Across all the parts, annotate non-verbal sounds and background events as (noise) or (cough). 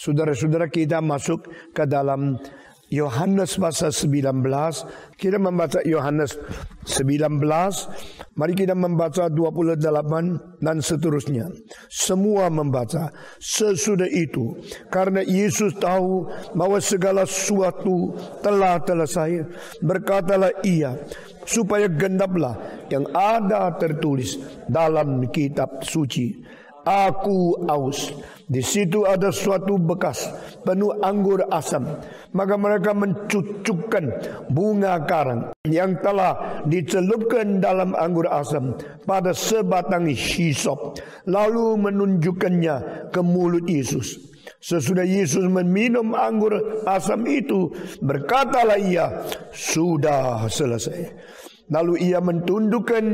Saudara-saudara kita masuk ke dalam Yohanes pasal 19 Kita membaca Yohanes 19 Mari kita membaca 28 dan seterusnya. Semua membaca Sesudah itu Karena Yesus tahu bahwa segala sesuatu telah selesai Berkatalah ia Supaya gendaplah yang ada tertulis dalam kitab suci Aku aus di situ ada suatu bekas penuh anggur asam. Maka mereka mencucukkan bunga karang yang telah dicelupkan dalam anggur asam pada sebatang hisop. Lalu menunjukkannya ke mulut Yesus. Sesudah Yesus meminum anggur asam itu, berkatalah ia, sudah selesai. Lalu ia mentundukkan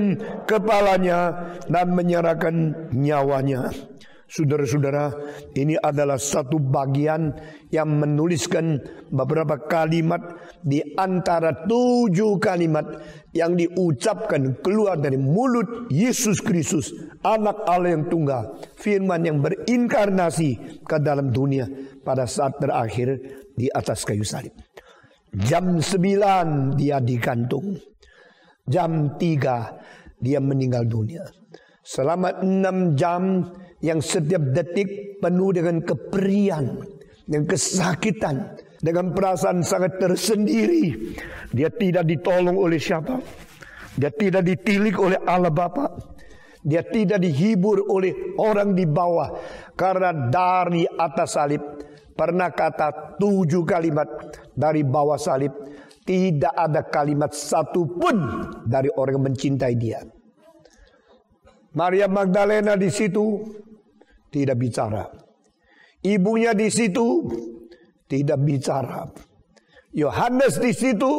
kepalanya dan menyerahkan nyawanya. Saudara-saudara, ini adalah satu bagian yang menuliskan beberapa kalimat di antara tujuh kalimat yang diucapkan keluar dari mulut Yesus Kristus, anak Allah yang tunggal, firman yang berinkarnasi ke dalam dunia pada saat terakhir di atas kayu salib. Jam sembilan dia digantung. Jam tiga dia meninggal dunia. Selama enam jam yang setiap detik penuh dengan keperian, dengan kesakitan, dengan perasaan sangat tersendiri. Dia tidak ditolong oleh siapa. Dia tidak ditilik oleh Allah Bapa. Dia tidak dihibur oleh orang di bawah. Karena dari atas salib pernah kata tujuh kalimat dari bawah salib. Tidak ada kalimat satu pun dari orang yang mencintai dia. Maria Magdalena di situ tidak bicara. Ibunya di situ tidak bicara. Yohanes di situ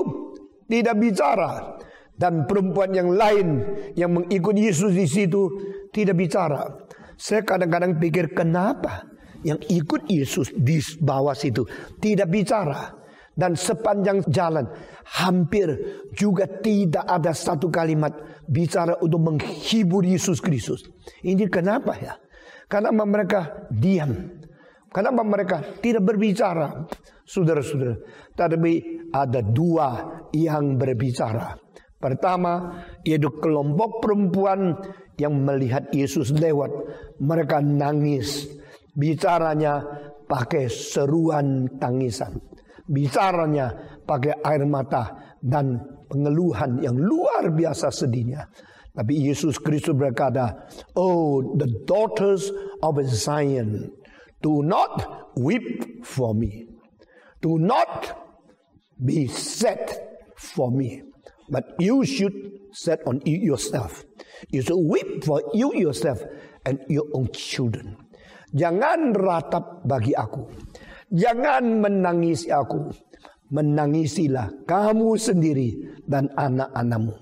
tidak bicara dan perempuan yang lain yang mengikut Yesus di situ tidak bicara. Saya kadang-kadang pikir kenapa yang ikut Yesus di bawah situ tidak bicara dan sepanjang jalan hampir juga tidak ada satu kalimat bicara untuk menghibur Yesus Kristus. Ini kenapa ya? Karena mereka diam. Karena mereka tidak berbicara. Saudara-saudara. Tapi ada dua yang berbicara. Pertama, yaitu kelompok perempuan yang melihat Yesus lewat. Mereka nangis. Bicaranya pakai seruan tangisan. Bicaranya pakai air mata dan pengeluhan yang luar biasa sedihnya. Tapi Yesus Kristus berkata, Oh, the daughters of Zion, do not weep for me. Do not be sad for me. But you should set on you yourself. You should weep for you yourself and your own children. Jangan ratap bagi aku. Jangan menangisi aku. Menangisilah kamu sendiri dan anak-anakmu.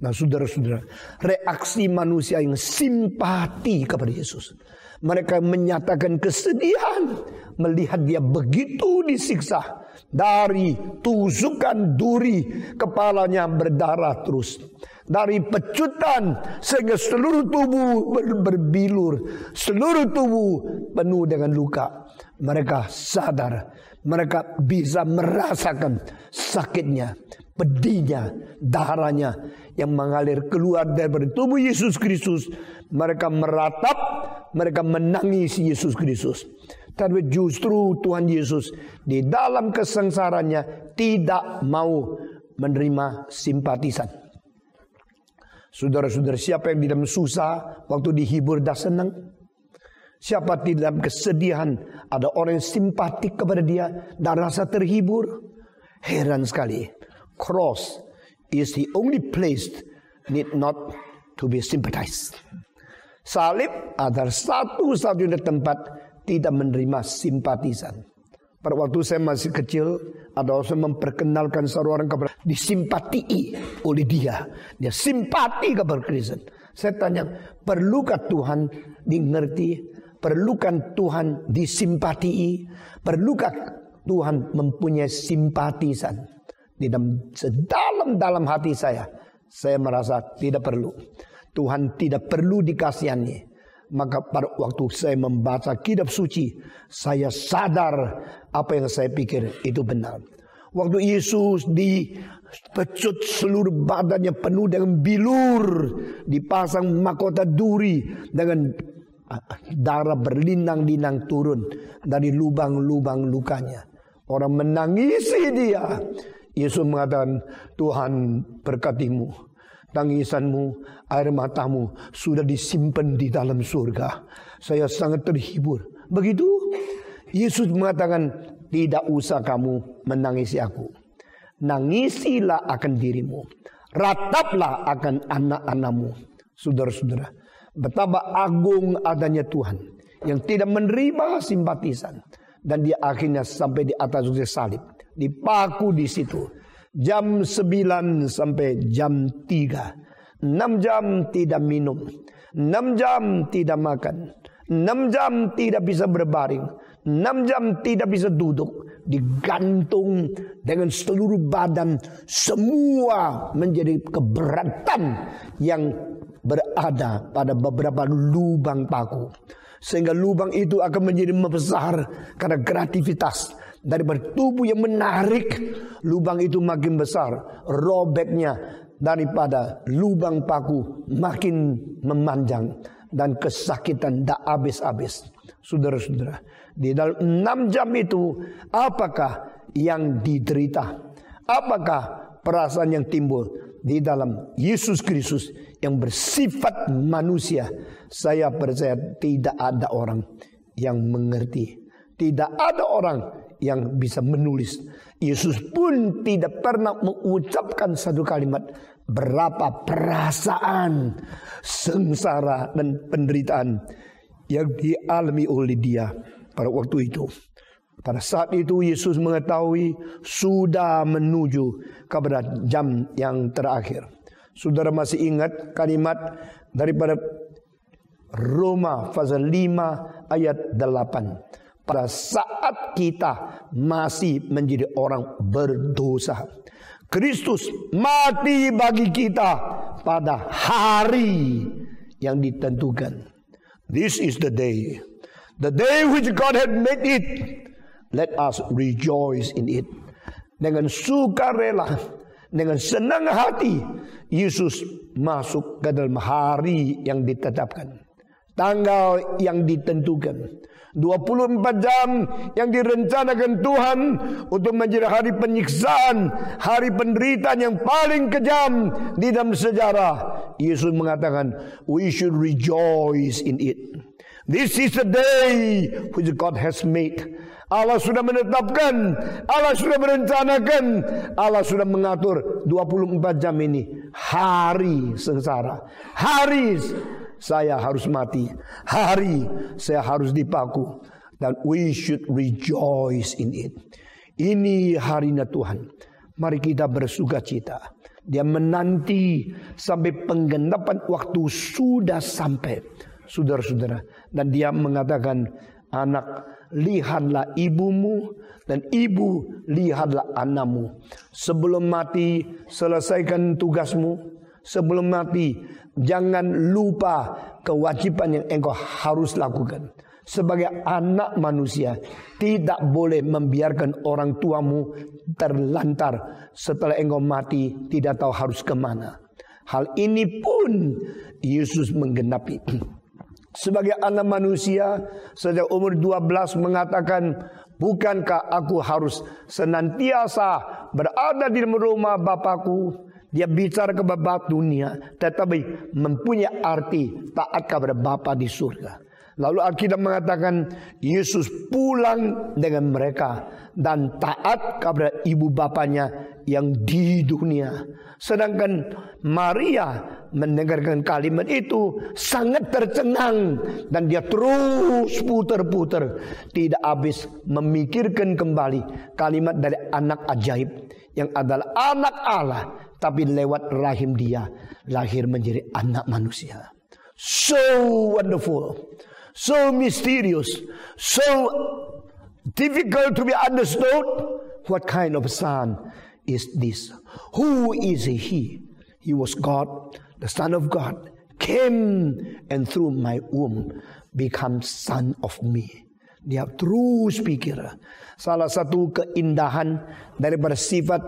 Nah saudara-saudara, reaksi manusia yang simpati kepada Yesus. Mereka menyatakan kesedihan melihat dia begitu disiksa. Dari tusukan duri kepalanya berdarah terus. Dari pecutan sehingga seluruh tubuh ber berbilur. Seluruh tubuh penuh dengan luka. Mereka sadar. Mereka bisa merasakan sakitnya pedihnya, darahnya yang mengalir keluar dari tubuh Yesus Kristus. Mereka meratap, mereka menangis Yesus Kristus. Tapi justru Tuhan Yesus di dalam kesengsaranya tidak mau menerima simpatisan. Saudara-saudara siapa yang di dalam susah waktu dihibur dah senang? Siapa di dalam kesedihan ada orang yang simpatik kepada dia dan rasa terhibur? Heran sekali cross is the only place need not to be sympathized. Salib adalah satu-satunya tempat tidak menerima simpatisan. Pada waktu saya masih kecil, ada orang memperkenalkan seorang kepada disimpatii oleh dia. Dia simpati kepada Kristen. Saya tanya, perlukah Tuhan dimengerti? Perlukan Tuhan disimpatii? Perlukah Tuhan mempunyai simpatisan? di dalam sedalam-dalam hati saya, saya merasa tidak perlu. Tuhan tidak perlu dikasihani. Maka pada waktu saya membaca kitab suci, saya sadar apa yang saya pikir itu benar. Waktu Yesus dipecut seluruh badannya penuh dengan bilur, dipasang mahkota duri dengan darah berlinang-linang turun dari lubang-lubang lukanya. Orang menangisi dia. Yesus mengatakan, Tuhan berkatimu tangisanmu, air matamu sudah disimpan di dalam surga. Saya sangat terhibur. Begitu Yesus mengatakan, tidak usah kamu menangisi aku. Nangisilah akan dirimu. Rataplah akan anak-anakmu. Saudara-saudara, betapa agung adanya Tuhan yang tidak menerima simpatisan dan dia akhirnya sampai di atas salib, dipaku di situ jam 9 sampai jam 3. 6 jam tidak minum. 6 jam tidak makan. 6 jam tidak bisa berbaring. 6 jam tidak bisa duduk. Digantung dengan seluruh badan. Semua menjadi keberatan yang berada pada beberapa lubang paku. Sehingga lubang itu akan menjadi membesar karena kreativitas daripada tubuh yang menarik lubang itu makin besar robeknya daripada lubang paku makin memanjang dan kesakitan tak habis-habis saudara-saudara di dalam enam jam itu apakah yang diderita? Apakah perasaan yang timbul? Di dalam Yesus Kristus yang bersifat manusia saya percaya tidak ada orang yang mengerti. Tidak ada orang yang bisa menulis. Yesus pun tidak pernah mengucapkan satu kalimat. Berapa perasaan sengsara dan penderitaan yang dialami oleh dia pada waktu itu. Pada saat itu Yesus mengetahui sudah menuju kepada jam yang terakhir. Saudara masih ingat kalimat daripada Roma pasal 5 ayat 8 pada saat kita masih menjadi orang berdosa. Kristus mati bagi kita pada hari yang ditentukan. This is the day. The day which God had made it. Let us rejoice in it. Dengan sukarela, dengan senang hati, Yesus masuk ke dalam hari yang ditetapkan. Tanggal yang ditentukan 24 jam yang direncanakan Tuhan untuk menjadi hari penyiksaan, hari penderitaan yang paling kejam di dalam sejarah. Yesus mengatakan, we should rejoice in it. This is the day which God has made. Allah sudah menetapkan, Allah sudah merencanakan, Allah sudah mengatur 24 jam ini hari sengsara, hari saya harus mati. Hari saya harus dipaku. Dan we should rejoice in it. Ini harinya Tuhan. Mari kita bersuka cita. Dia menanti sampai penggenapan waktu sudah sampai. Saudara-saudara. Dan dia mengatakan, anak lihatlah ibumu dan ibu lihatlah anakmu. Sebelum mati selesaikan tugasmu. Sebelum mati Jangan lupa kewajiban yang engkau harus lakukan. Sebagai anak manusia tidak boleh membiarkan orang tuamu terlantar setelah engkau mati tidak tahu harus ke mana. Hal ini pun Yesus menggenapi. (clears throat) Sebagai anak manusia sejak umur 12 mengatakan Bukankah aku harus senantiasa berada di rumah Bapakku dia bicara ke Bapa dunia, tetapi mempunyai arti taat kepada Bapa di surga. Lalu Alkitab mengatakan Yesus pulang dengan mereka dan taat kepada ibu bapaknya yang di dunia. Sedangkan Maria mendengarkan kalimat itu sangat tercengang dan dia terus putar-putar tidak habis memikirkan kembali kalimat dari anak ajaib yang adalah anak Allah tapi lewat rahim dia lahir menjadi anak manusia. So wonderful, so mysterious, so difficult to be understood. What kind of son is this? Who is he? He was God, the Son of God, came and through my womb become son of me. Dia terus pikir. Salah satu keindahan daripada sifat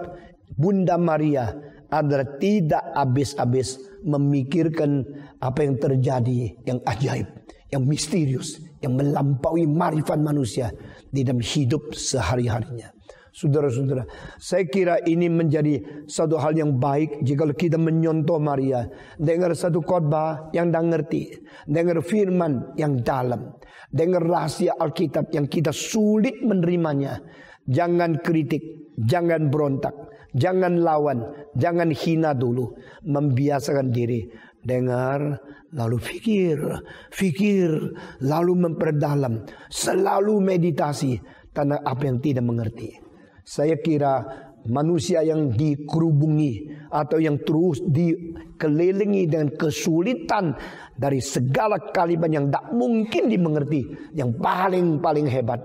Bunda Maria adalah tidak habis-habis memikirkan apa yang terjadi yang ajaib, yang misterius, yang melampaui marifat manusia di dalam hidup sehari-harinya. Saudara-saudara, saya kira ini menjadi satu hal yang baik jika kita menyontoh Maria. Dengar satu khotbah yang dah ngerti. Dengar firman yang dalam. Dengar rahasia Alkitab yang kita sulit menerimanya. Jangan kritik, jangan berontak, jangan lawan, jangan hina dulu. Membiasakan diri. Dengar, lalu fikir, fikir, lalu memperdalam. Selalu meditasi tentang apa yang tidak mengerti. Saya kira manusia yang dikerubungi atau yang terus dikelilingi dengan kesulitan dari segala kalimat yang tak mungkin dimengerti. Yang paling-paling hebat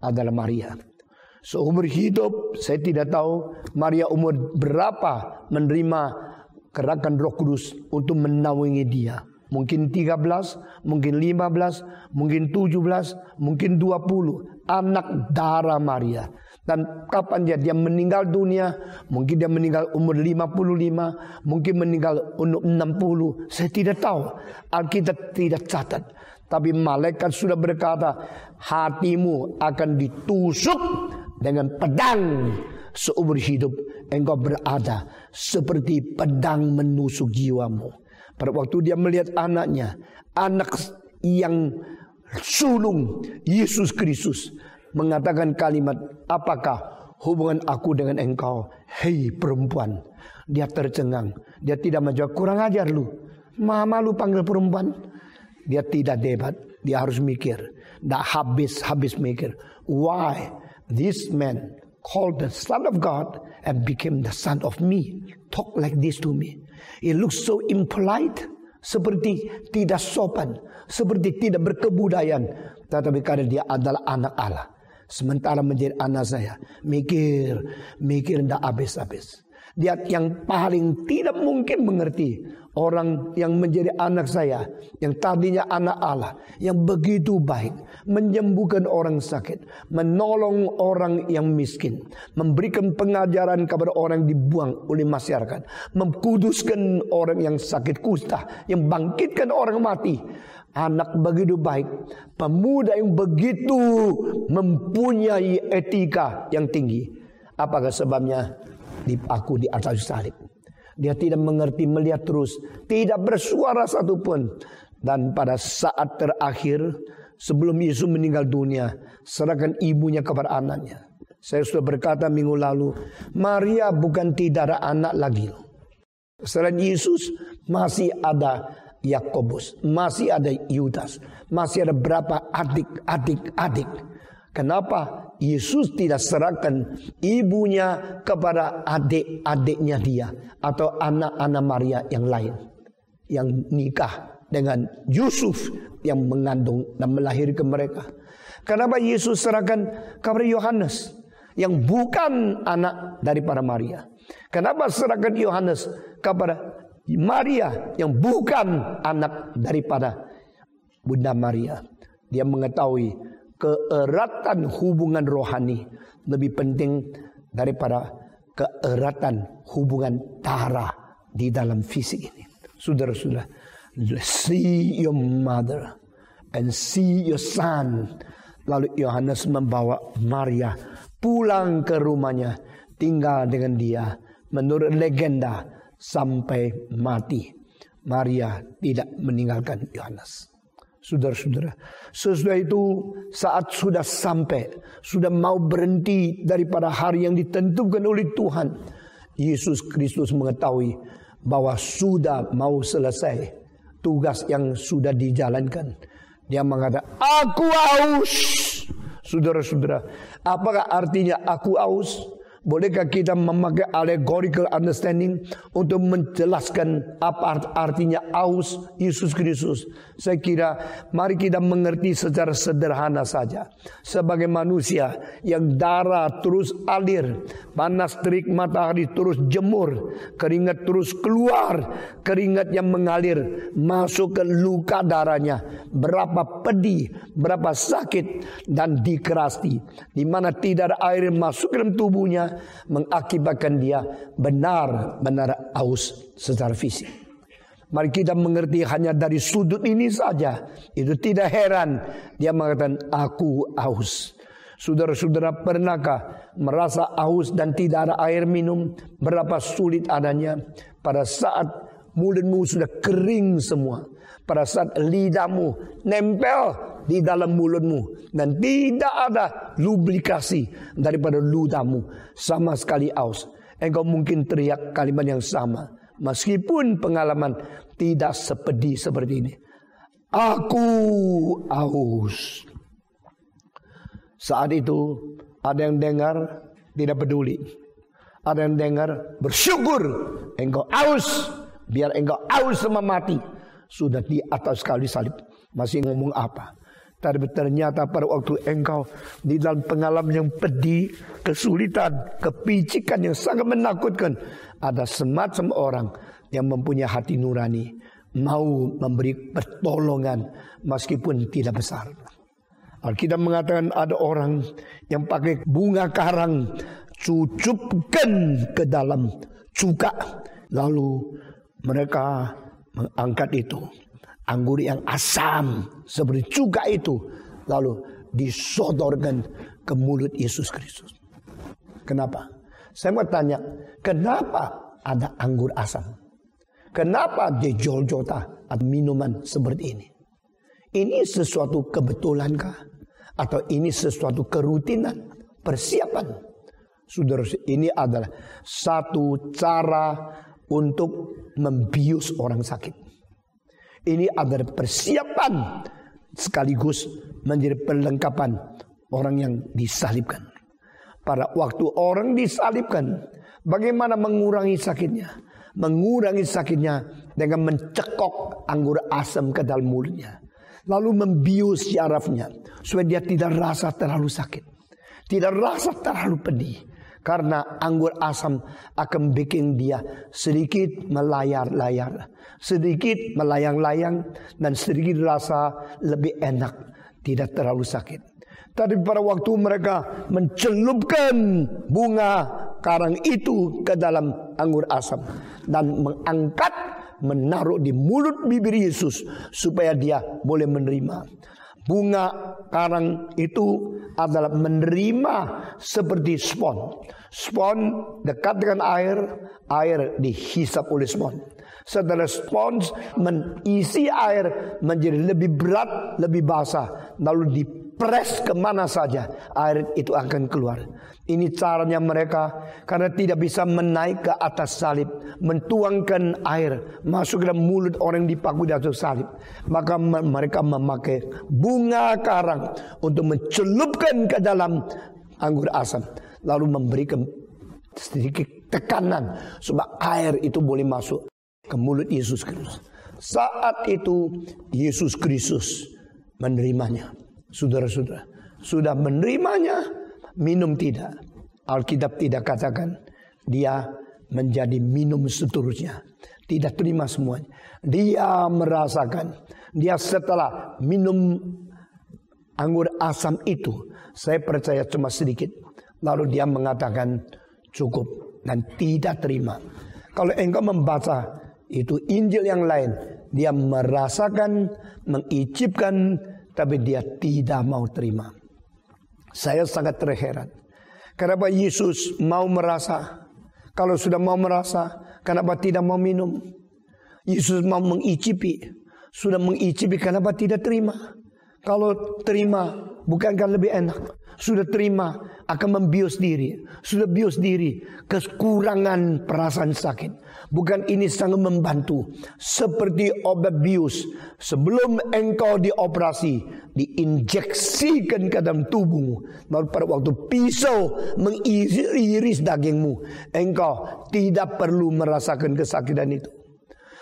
adalah Maria. Seumur hidup saya tidak tahu Maria umur berapa menerima gerakan roh kudus untuk menaungi dia. Mungkin 13, mungkin 15, mungkin 17, mungkin 20. Anak darah Maria. Dan kapan dia dia meninggal dunia, mungkin dia meninggal umur 55, mungkin meninggal umur 60, saya tidak tahu. Alkitab tidak catat. Tapi malaikat sudah berkata, hatimu akan ditusuk dengan pedang seumur hidup. Engkau berada seperti pedang menusuk jiwamu. Pada waktu dia melihat anaknya, anak yang sulung Yesus Kristus mengatakan kalimat, apakah hubungan aku dengan engkau? Hei perempuan. Dia tercengang. Dia tidak menjawab, kurang ajar lu. Mama lu panggil perempuan. Dia tidak debat. Dia harus mikir. Dah habis-habis mikir. Why this man called the son of God and became the son of me. Talk like this to me. It looks so impolite. Seperti tidak sopan. Seperti tidak berkebudayaan. Tetapi karena dia adalah anak Allah. Sementara menjadi anak saya. Mikir, mikir tidak habis-habis. Dia yang paling tidak mungkin mengerti. Orang yang menjadi anak saya. Yang tadinya anak Allah. Yang begitu baik. Menyembuhkan orang sakit. Menolong orang yang miskin. Memberikan pengajaran kepada orang yang dibuang oleh masyarakat. Mengkuduskan orang yang sakit kusta. Yang bangkitkan orang mati anak begitu baik, pemuda yang begitu mempunyai etika yang tinggi. Apakah sebabnya? Aku di atas salib. Dia tidak mengerti melihat terus, tidak bersuara satupun. Dan pada saat terakhir sebelum Yesus meninggal dunia, serahkan ibunya kepada anaknya. Saya sudah berkata minggu lalu, Maria bukan tidak ada anak lagi. Selain Yesus masih ada Yakobus, masih ada Yudas, masih ada berapa adik-adik-adik. Kenapa Yesus tidak serahkan ibunya kepada adik-adiknya dia atau anak-anak Maria yang lain yang nikah dengan Yusuf yang mengandung dan melahirkan mereka? Kenapa Yesus serahkan kepada Yohanes yang bukan anak daripada Maria? Kenapa serahkan Yohanes kepada Maria yang bukan anak daripada Bunda Maria. Dia mengetahui keeratan hubungan rohani lebih penting daripada keeratan hubungan darah di dalam fisik ini. Saudara-saudara, see your mother and see your son. Lalu Yohanes membawa Maria pulang ke rumahnya, tinggal dengan dia. Menurut legenda, sampai mati. Maria tidak meninggalkan Yohanes. Saudara-saudara, sesudah itu saat sudah sampai, sudah mau berhenti daripada hari yang ditentukan oleh Tuhan, Yesus Kristus mengetahui bahwa sudah mau selesai tugas yang sudah dijalankan. Dia mengatakan, "Aku aus." Saudara-saudara, apakah artinya aku aus? Bolehkah kita memakai allegorical understanding untuk menjelaskan apa artinya aus Yesus Kristus? Saya kira mari kita mengerti secara sederhana saja. Sebagai manusia yang darah terus alir, panas terik matahari terus jemur, keringat terus keluar, keringat yang mengalir masuk ke luka darahnya. Berapa pedih, berapa sakit dan dikerasti. Di mana tidak ada air masuk dalam tubuhnya mengakibatkan dia benar-benar aus secara fisik. Mari kita mengerti hanya dari sudut ini saja. Itu tidak heran dia mengatakan aku aus. Saudara-saudara pernahkah merasa aus dan tidak ada air minum? Berapa sulit adanya pada saat mulutmu sudah kering semua. Pada saat lidahmu nempel di dalam mulutmu dan tidak ada lubrikasi daripada ludahmu sama sekali aus. Engkau mungkin teriak kalimat yang sama meskipun pengalaman tidak sepedih seperti ini. Aku aus. Saat itu ada yang dengar tidak peduli. Ada yang dengar bersyukur engkau aus biar engkau aus sama mati sudah di atas kali salib. Masih ngomong apa? Tapi ternyata pada waktu engkau di dalam pengalaman yang pedih, kesulitan, kepicikan yang sangat menakutkan. Ada semacam orang yang mempunyai hati nurani. Mau memberi pertolongan meskipun tidak besar. Alkitab mengatakan ada orang yang pakai bunga karang. Cucupkan ke dalam cuka. Lalu mereka mengangkat itu anggur yang asam seperti cuka itu lalu disodorkan ke mulut Yesus Kristus. Kenapa? Saya mau tanya, kenapa ada anggur asam? Kenapa di Joljota ada minuman seperti ini? Ini sesuatu kebetulankah? Atau ini sesuatu kerutinan? Persiapan? Saudara, ini adalah satu cara untuk membius orang sakit. Ini adalah persiapan sekaligus menjadi perlengkapan orang yang disalibkan. Pada waktu orang disalibkan, bagaimana mengurangi sakitnya? Mengurangi sakitnya dengan mencekok anggur asam ke dalam mulutnya. Lalu membius syarafnya supaya dia tidak rasa terlalu sakit. Tidak rasa terlalu pedih. Karena anggur asam akan bikin dia sedikit melayar-layar. Sedikit melayang-layang dan sedikit rasa lebih enak. Tidak terlalu sakit. Tapi pada waktu mereka mencelupkan bunga karang itu ke dalam anggur asam. Dan mengangkat menaruh di mulut bibir Yesus supaya dia boleh menerima. Bunga karang itu adalah menerima seperti spon. Spon dekat dengan air, air dihisap oleh spon. Setelah spons mengisi air menjadi lebih berat, lebih basah. Lalu dipres ke mana saja, air itu akan keluar. Ini caranya mereka karena tidak bisa menaik ke atas salib, mentuangkan air masuk ke dalam mulut orang yang dipaku di atas salib. Maka mereka memakai bunga karang untuk mencelupkan ke dalam anggur asam, lalu memberikan sedikit tekanan supaya air itu boleh masuk ke mulut Yesus Kristus. Saat itu Yesus Kristus menerimanya. Saudara-saudara, sudah menerimanya minum tidak. Alkitab tidak katakan dia menjadi minum seterusnya. Tidak terima semuanya. Dia merasakan. Dia setelah minum anggur asam itu. Saya percaya cuma sedikit. Lalu dia mengatakan cukup. Dan tidak terima. Kalau engkau membaca itu Injil yang lain. Dia merasakan, mengicipkan. Tapi dia tidak mau terima. Saya sangat terheran. Kenapa Yesus mau merasa? Kalau sudah mau merasa, kenapa tidak mau minum? Yesus mau mengicipi. Sudah mengicipi, kenapa tidak terima? Kalau terima, bukankah lebih enak? Sudah terima akan membius diri, sudah bius diri kekurangan perasaan sakit. Bukan ini sangat membantu seperti obat bius sebelum engkau dioperasi diinjeksikan ke dalam tubuhmu. Lalu pada waktu pisau mengiris dagingmu, engkau tidak perlu merasakan kesakitan itu.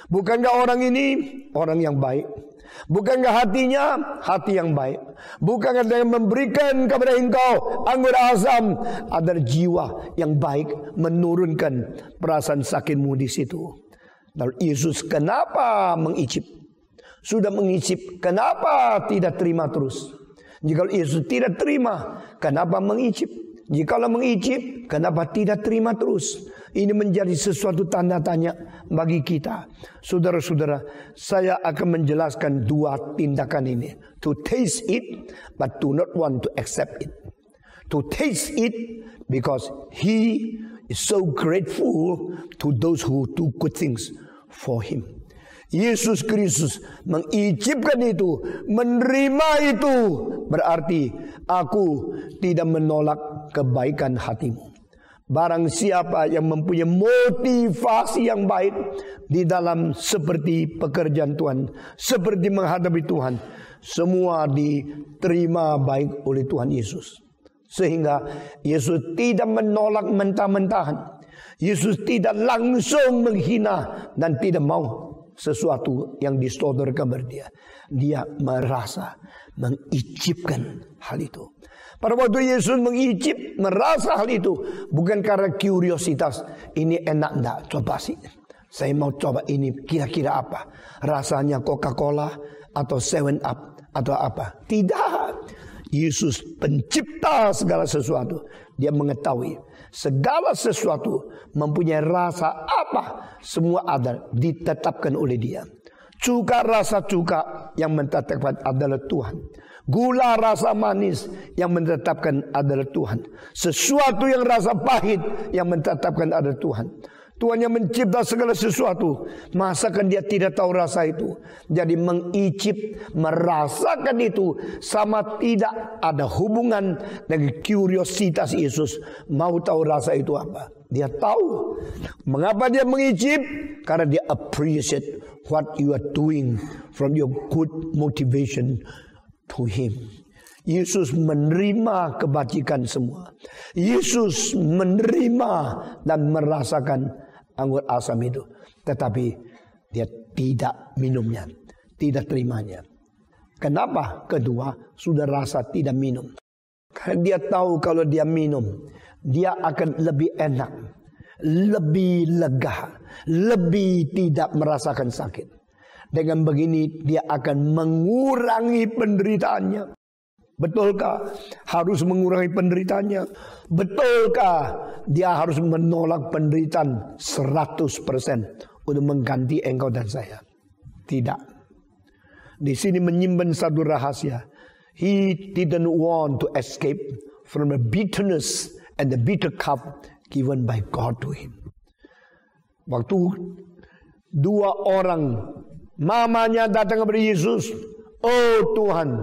Bukankah orang ini orang yang baik? Bukankah hatinya hati yang baik? Bukankah dia memberikan kepada engkau anggur asam agar jiwa yang baik menurunkan perasaan sakitmu di situ? Lalu Yesus kenapa mengicip? Sudah mengicip, kenapa tidak terima terus? Jika Yesus tidak terima, kenapa mengicip? Jikalau mengicip, kenapa tidak terima terus? Ini menjadi sesuatu tanda tanya bagi kita. Saudara-saudara, saya akan menjelaskan dua tindakan ini. To taste it, but do not want to accept it. To taste it, because he is so grateful to those who do good things for him. Yesus Kristus mengicipkan itu, menerima itu, berarti aku tidak menolak kebaikan hatimu. Barang siapa yang mempunyai motivasi yang baik di dalam seperti pekerjaan Tuhan, seperti menghadapi Tuhan, semua diterima baik oleh Tuhan Yesus. Sehingga Yesus tidak menolak mentah-mentahan. Yesus tidak langsung menghina dan tidak mau sesuatu yang disodorkan kepada dia. Dia merasa mengicipkan hal itu. Pada waktu Yesus mengicip, merasa hal itu. Bukan karena kuriositas. Ini enak enggak? Coba sih. Saya mau coba ini kira-kira apa? Rasanya Coca-Cola atau Seven Up atau apa? Tidak. Yesus pencipta segala sesuatu. Dia mengetahui segala sesuatu mempunyai rasa apa semua ada ditetapkan oleh dia. Cuka rasa cuka yang menetapkan adalah Tuhan. Gula rasa manis yang menetapkan adalah Tuhan. Sesuatu yang rasa pahit yang menetapkan adalah Tuhan. Tuhan yang mencipta segala sesuatu. Masakan dia tidak tahu rasa itu. Jadi mengicip, merasakan itu. Sama tidak ada hubungan dengan kuriositas Yesus. Mau tahu rasa itu apa. Dia tahu. Mengapa dia mengicip? Karena dia appreciate what you are doing from your good motivation to him. Yesus menerima kebajikan semua. Yesus menerima dan merasakan anggur asam itu. Tetapi dia tidak minumnya. Tidak terimanya. Kenapa? Kedua, sudah rasa tidak minum. Karena dia tahu kalau dia minum, dia akan lebih enak, lebih lega, lebih tidak merasakan sakit. Dengan begini dia akan mengurangi penderitaannya. Betulkah harus mengurangi penderitaannya? Betulkah dia harus menolak penderitaan 100% untuk mengganti engkau dan saya? Tidak. Di sini menyimpan satu rahasia. He didn't want to escape from the bitterness and the bitter cup given by God to him. Waktu dua orang Mamanya datang kepada Yesus. Oh Tuhan,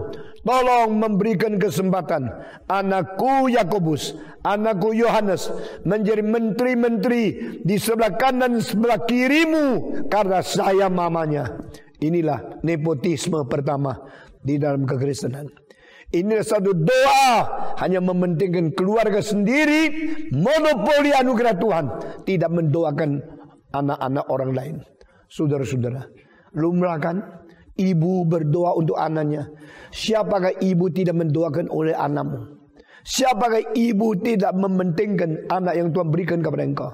tolong memberikan kesempatan anakku Yakobus, anakku Yohanes menjadi menteri-menteri di sebelah kanan sebelah kirimu karena saya mamanya. Inilah nepotisme pertama di dalam kekristenan. Ini satu doa hanya mementingkan keluarga sendiri, monopoli anugerah Tuhan, tidak mendoakan anak-anak orang lain. Saudara-saudara, Lumrah kan? Ibu berdoa untuk anaknya. Siapakah ibu tidak mendoakan oleh anakmu? Siapakah ibu tidak mementingkan anak yang Tuhan berikan kepada engkau?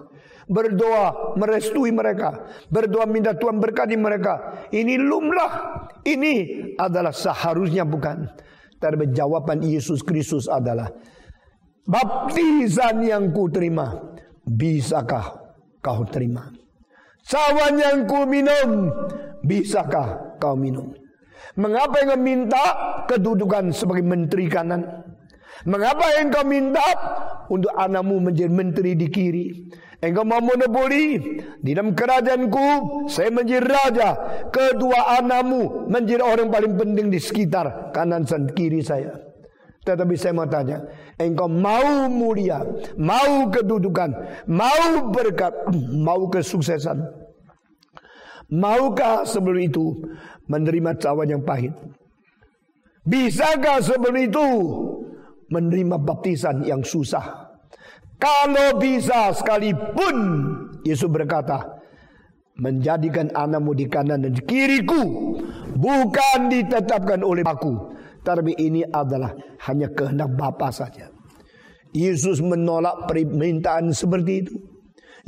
Berdoa merestui mereka. Berdoa minta Tuhan berkati mereka. Ini lumrah. Ini adalah seharusnya bukan. Tapi jawaban Yesus Kristus adalah baptisan yang ku terima. Bisakah kau terima? Cawan yang ku minum Bisakah kau minum? Mengapa engkau minta kedudukan sebagai menteri kanan? Mengapa engkau minta untuk anakmu menjadi menteri di kiri? Engkau mau monopoli di dalam kerajaanku saya menjadi raja kedua anakmu menjadi orang paling penting di sekitar kanan dan kiri saya Tetapi saya mau tanya, engkau mau mulia, mau kedudukan, mau berkat, mau kesuksesan. Maukah sebelum itu menerima cawan yang pahit? Bisakah sebelum itu menerima baptisan yang susah? Kalau bisa sekalipun Yesus berkata, menjadikan anakmu di kanan dan di kiriku bukan ditetapkan oleh aku tapi ini adalah hanya kehendak Bapa saja Yesus menolak permintaan seperti itu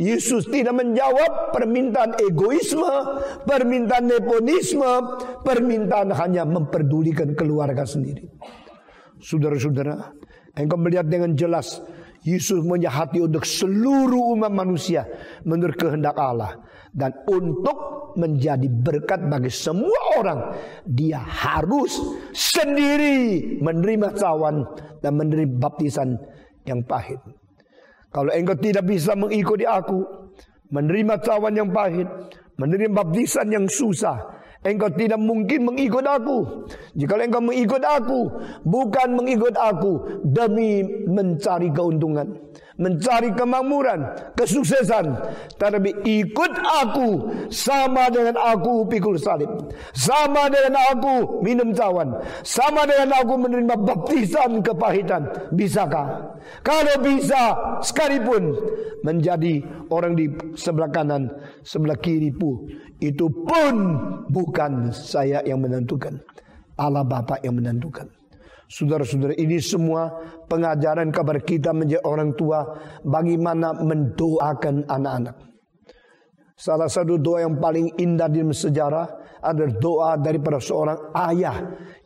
Yesus tidak menjawab permintaan egoisme, permintaan nepotisme, permintaan hanya memperdulikan keluarga sendiri. Saudara-saudara, engkau melihat dengan jelas Yesus punya hati untuk seluruh umat manusia menurut kehendak Allah dan untuk menjadi berkat bagi semua orang dia harus sendiri menerima cawan dan menerima baptisan yang pahit. Kalau engkau tidak bisa mengikuti aku, menerima cawan yang pahit, menerima baptisan yang susah, engkau tidak mungkin mengikut aku. Jika engkau mengikut aku, bukan mengikut aku demi mencari keuntungan mencari kemakmuran, kesuksesan, tapi ikut aku sama dengan aku pikul salib, sama dengan aku minum cawan, sama dengan aku menerima baptisan kepahitan. Bisakah? Kalau bisa, sekalipun menjadi orang di sebelah kanan, sebelah kiri pun itu pun bukan saya yang menentukan. Allah Bapa yang menentukan. Saudara-saudara ini semua pengajaran kabar kita menjadi orang tua bagaimana mendoakan anak-anak. Salah satu doa yang paling indah di sejarah adalah doa daripada seorang ayah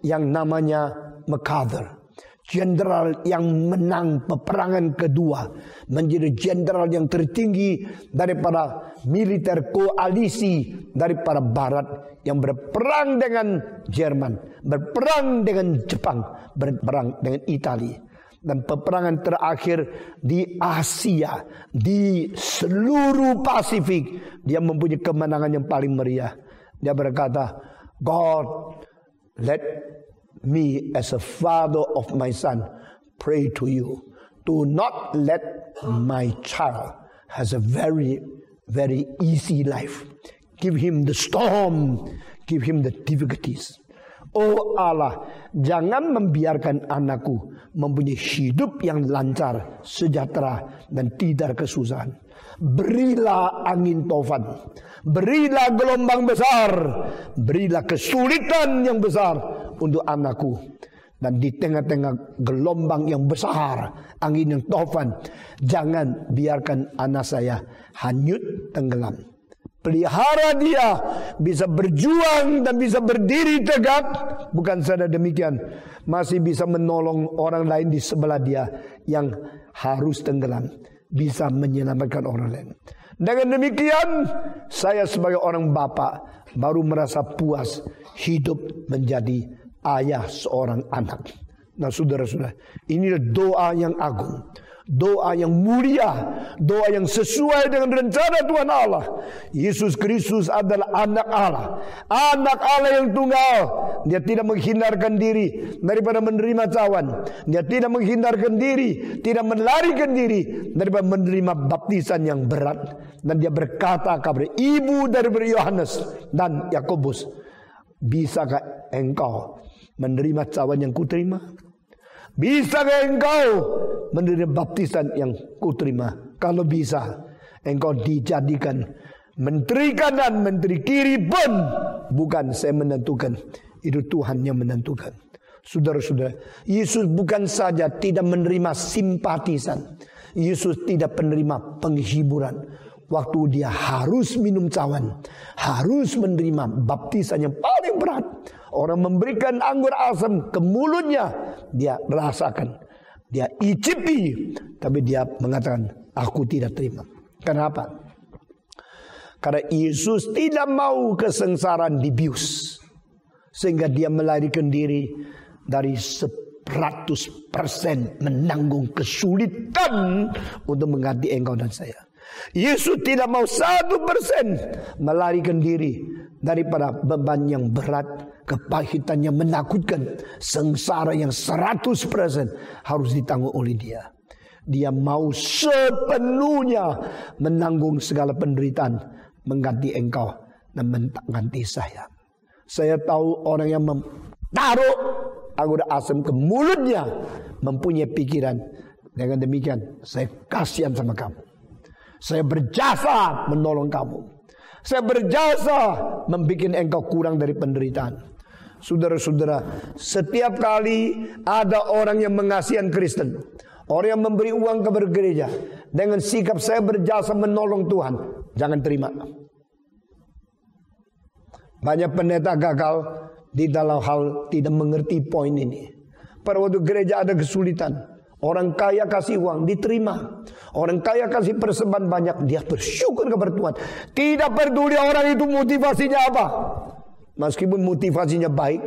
yang namanya MacArthur jenderal yang menang peperangan kedua menjadi jenderal yang tertinggi daripada militer koalisi daripada barat yang berperang dengan Jerman, berperang dengan Jepang, berperang dengan Italia dan peperangan terakhir di Asia, di seluruh Pasifik, dia mempunyai kemenangan yang paling meriah. Dia berkata, God let me as a father of my son pray to you. Do not let my child has a very very easy life. Give him the storm give him the difficulties Oh Allah, jangan membiarkan anakku mempunyai hidup yang lancar, sejahtera, dan tidak kesusahan. Berilah angin tofan, berilah gelombang besar, berilah kesulitan yang besar untuk anakku. Dan di tengah-tengah gelombang yang besar, angin yang tofan, jangan biarkan anak saya hanyut tenggelam. Pelihara dia bisa berjuang dan bisa berdiri tegak. Bukan saja demikian, masih bisa menolong orang lain di sebelah dia yang harus tenggelam. Bisa menyelamatkan orang lain. Dengan demikian, saya sebagai orang bapak baru merasa puas hidup menjadi ayah seorang anak. Nah saudara-saudara, ini doa yang agung. Doa yang mulia, doa yang sesuai dengan rencana Tuhan Allah. Yesus Kristus adalah anak Allah, anak Allah yang tunggal. Dia tidak menghindarkan diri daripada menerima cawan. Dia tidak menghindarkan diri, tidak melarikan diri daripada menerima baptisan yang berat. Dan dia berkata kepada ibu dari Yohanes dan Yakobus, bisakah engkau menerima cawan yang kuterima? Bisa engkau menerima baptisan yang kuterima? Kalau bisa, engkau dijadikan menteri kanan, menteri kiri pun bukan saya menentukan. Itu Tuhan yang menentukan. Saudara-saudara, Yesus bukan saja tidak menerima simpatisan. Yesus tidak menerima penghiburan. Waktu dia harus minum cawan, harus menerima baptisan yang paling berat Orang memberikan anggur asam ke mulutnya, dia rasakan. Dia icipi, tapi dia mengatakan, aku tidak terima. Kenapa? Karena Yesus tidak mau kesengsaraan dibius. Sehingga dia melarikan diri dari 100% menanggung kesulitan untuk mengganti engkau dan saya. Yesus tidak mau satu persen melarikan diri daripada beban yang berat kepahitan yang menakutkan, sengsara yang 100% harus ditanggung oleh dia. Dia mau sepenuhnya menanggung segala penderitaan mengganti engkau dan mengganti saya. Saya tahu orang yang menaruh anggur asam ke mulutnya mempunyai pikiran dengan demikian saya kasihan sama kamu. Saya berjasa menolong kamu. Saya berjasa membuat engkau kurang dari penderitaan. Saudara-saudara, setiap kali ada orang yang mengasihan Kristen, orang yang memberi uang ke gereja dengan sikap saya berjasa menolong Tuhan, jangan terima. Banyak pendeta gagal di dalam hal tidak mengerti poin ini. Pada waktu gereja ada kesulitan, Orang kaya kasih uang diterima. Orang kaya kasih persembahan banyak dia bersyukur kepada Tuhan. Tidak peduli orang itu motivasinya apa. Meskipun motivasinya baik,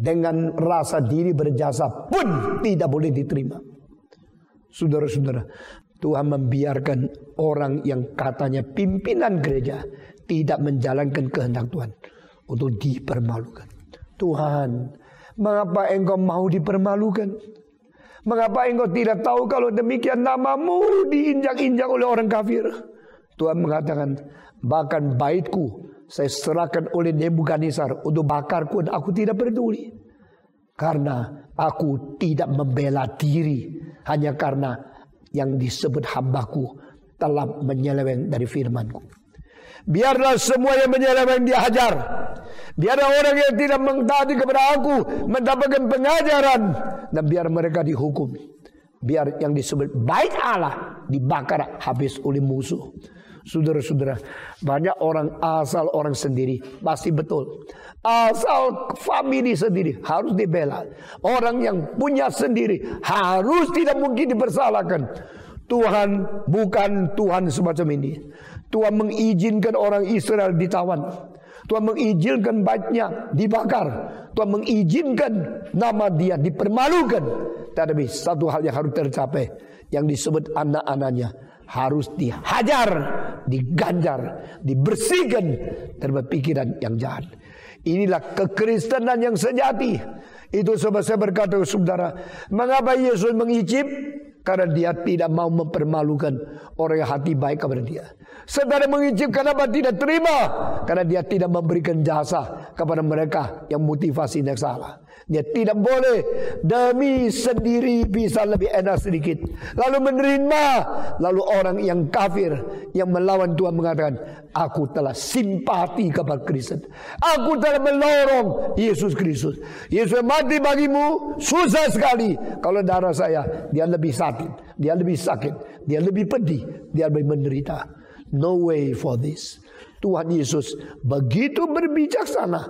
dengan rasa diri berjasa pun tidak boleh diterima. Saudara-saudara, Tuhan membiarkan orang yang katanya pimpinan gereja tidak menjalankan kehendak Tuhan untuk dipermalukan. Tuhan, mengapa engkau mau dipermalukan? Mengapa engkau tidak tahu kalau demikian namamu diinjak-injak oleh orang kafir? Tuhan mengatakan, bahkan baitku saya serahkan oleh Nebukadnezar untuk bakarku dan aku tidak peduli. Karena aku tidak membela diri hanya karena yang disebut hambaku telah menyeleweng dari firmanku. Biarlah semua yang menyeleweng dihajar. Biarlah orang yang tidak mengtaati kepada aku mendapatkan pengajaran dan biar mereka dihukum. Biar yang disebut baik Allah dibakar habis oleh musuh. Saudara-saudara, banyak orang asal orang sendiri pasti betul. Asal family sendiri harus dibela. Orang yang punya sendiri harus tidak mungkin dipersalahkan. Tuhan bukan Tuhan semacam ini. Tuhan mengizinkan orang Israel ditawan. Tuhan mengizinkan baiknya dibakar. Tuhan mengizinkan nama dia dipermalukan. Tetapi satu hal yang harus tercapai. Yang disebut anak-anaknya harus dihajar, diganjar, dibersihkan dari pikiran yang jahat. Inilah kekristenan yang sejati. Itu sebab saya berkata saudara, mengapa Yesus mengicip? Karena dia tidak mau mempermalukan orang yang hati baik kepada dia. Saudara mengicip kenapa tidak terima? Karena dia tidak memberikan jasa kepada mereka yang motivasinya salah. Dia tidak boleh demi sendiri bisa lebih enak sedikit. Lalu menerima. Lalu orang yang kafir yang melawan Tuhan mengatakan, aku telah simpati kepada Kristen. Aku telah melorong Yesus Kristus. Yesus mati bagimu susah sekali. Kalau darah saya, dia lebih sakit. Dia lebih sakit. Dia lebih pedih. Dia lebih menderita. No way for this. Tuhan Yesus begitu berbijaksana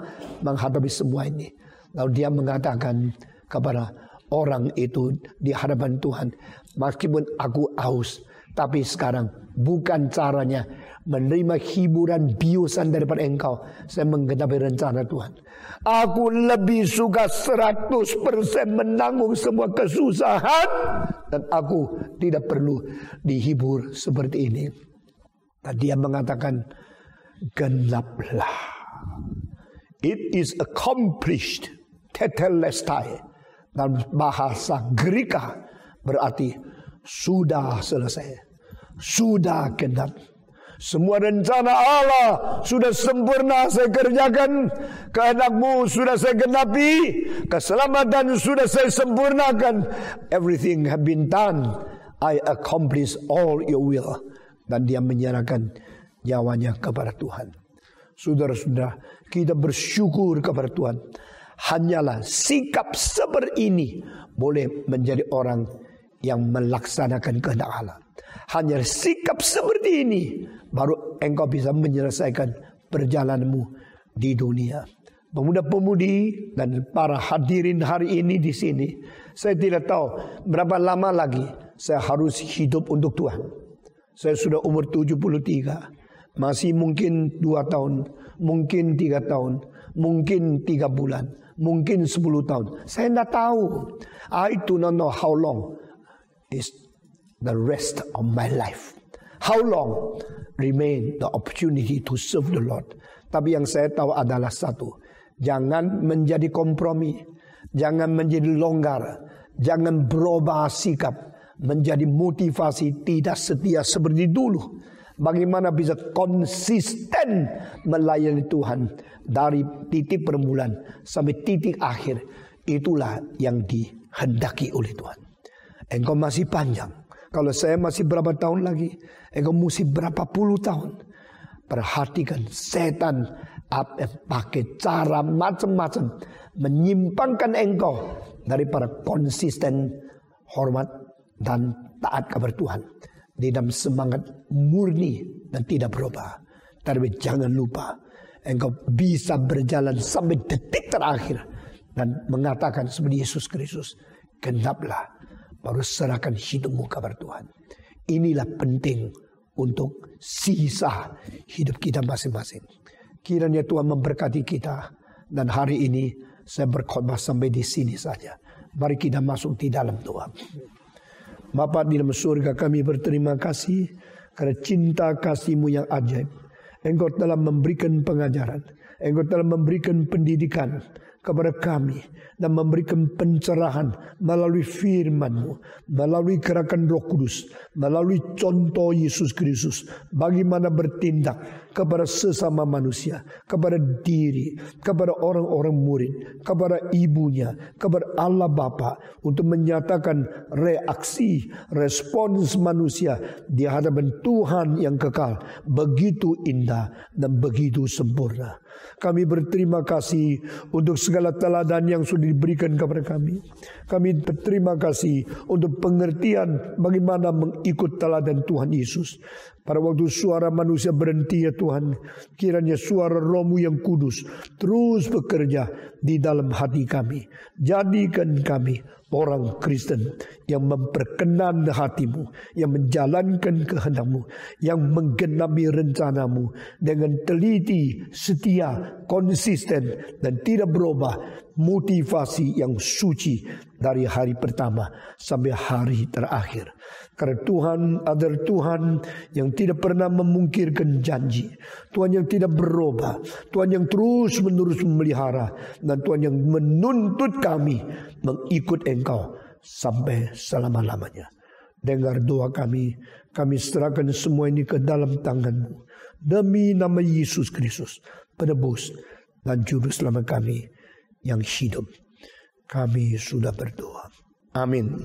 menghadapi semua ini. Lalu dia mengatakan kepada orang itu di hadapan Tuhan, meskipun aku aus, tapi sekarang bukan caranya menerima hiburan biusan daripada engkau. Saya menggenapi rencana Tuhan. Aku lebih suka 100% menanggung semua kesusahan. Dan aku tidak perlu dihibur seperti ini. Dan dia mengatakan, genaplah. It is accomplished tetelestai dalam bahasa Greka berarti sudah selesai. Sudah genap. Semua rencana Allah sudah sempurna saya kerjakan. Kehendakmu sudah saya genapi. Keselamatan sudah saya sempurnakan. Everything have been done. I accomplish all your will. Dan dia menyerahkan nyawanya kepada Tuhan. Saudara-saudara, kita bersyukur kepada Tuhan hanyalah sikap seperti ini boleh menjadi orang yang melaksanakan kehendak Allah. Hanya sikap seperti ini baru engkau bisa menyelesaikan perjalananmu di dunia. Pemuda-pemudi dan para hadirin hari ini di sini, saya tidak tahu berapa lama lagi saya harus hidup untuk Tuhan. Saya sudah umur 73, masih mungkin dua tahun, mungkin tiga tahun, mungkin tiga bulan mungkin 10 tahun. Saya tidak tahu. I do not know how long is the rest of my life. How long remain the opportunity to serve the Lord. Tapi yang saya tahu adalah satu. Jangan menjadi kompromi. Jangan menjadi longgar. Jangan berubah sikap. Menjadi motivasi tidak setia seperti dulu. Bagaimana bisa konsisten melayani Tuhan dari titik permulaan sampai titik akhir. Itulah yang dihendaki oleh Tuhan. Engkau masih panjang. Kalau saya masih berapa tahun lagi, engkau mesti berapa puluh tahun. Perhatikan setan apa pakai cara macam-macam menyimpangkan engkau daripada konsisten hormat dan taat kepada Tuhan di dalam semangat murni dan tidak berubah. Tapi jangan lupa engkau bisa berjalan sampai detik terakhir dan mengatakan seperti Yesus Kristus, genaplah baru serahkan hidupmu kepada Tuhan. Inilah penting untuk sisa hidup kita masing-masing. Kiranya Tuhan memberkati kita. Dan hari ini saya berkhotbah sampai di sini saja. Mari kita masuk di dalam doa. Bapa di dalam surga kami berterima kasih karena cinta kasihmu yang ajaib. Engkau telah memberikan pengajaran. Engkau telah memberikan pendidikan kepada kami dan memberikan pencerahan melalui firman-Mu, melalui gerakan Roh Kudus, melalui contoh Yesus Kristus, bagaimana bertindak kepada sesama manusia, kepada diri, kepada orang-orang murid, kepada ibunya, kepada Allah Bapa untuk menyatakan reaksi, respons manusia di hadapan Tuhan yang kekal begitu indah dan begitu sempurna. Kami berterima kasih untuk segala teladan yang sudah diberikan kepada kami. Kami berterima kasih untuk pengertian bagaimana mengikut teladan Tuhan Yesus. Pada waktu suara manusia berhenti ya Tuhan, kiranya suara rohmu yang kudus terus bekerja di dalam hati kami. Jadikan kami orang Kristen yang memperkenan hatimu, yang menjalankan kehendakmu, yang menggenapi rencanamu dengan teliti, setia, konsisten dan tidak berubah motivasi yang suci dari hari pertama sampai hari terakhir. Karena Tuhan adalah Tuhan yang tidak pernah memungkirkan janji. Tuhan yang tidak berubah. Tuhan yang terus menerus memelihara. Dan Tuhan yang menuntut kami mengikut engkau sampai selama-lamanya. Dengar doa kami. Kami serahkan semua ini ke dalam tanganmu. Demi nama Yesus Kristus. Penebus dan juru selamat kami yang hidup. Kami sudah berdoa. Amin.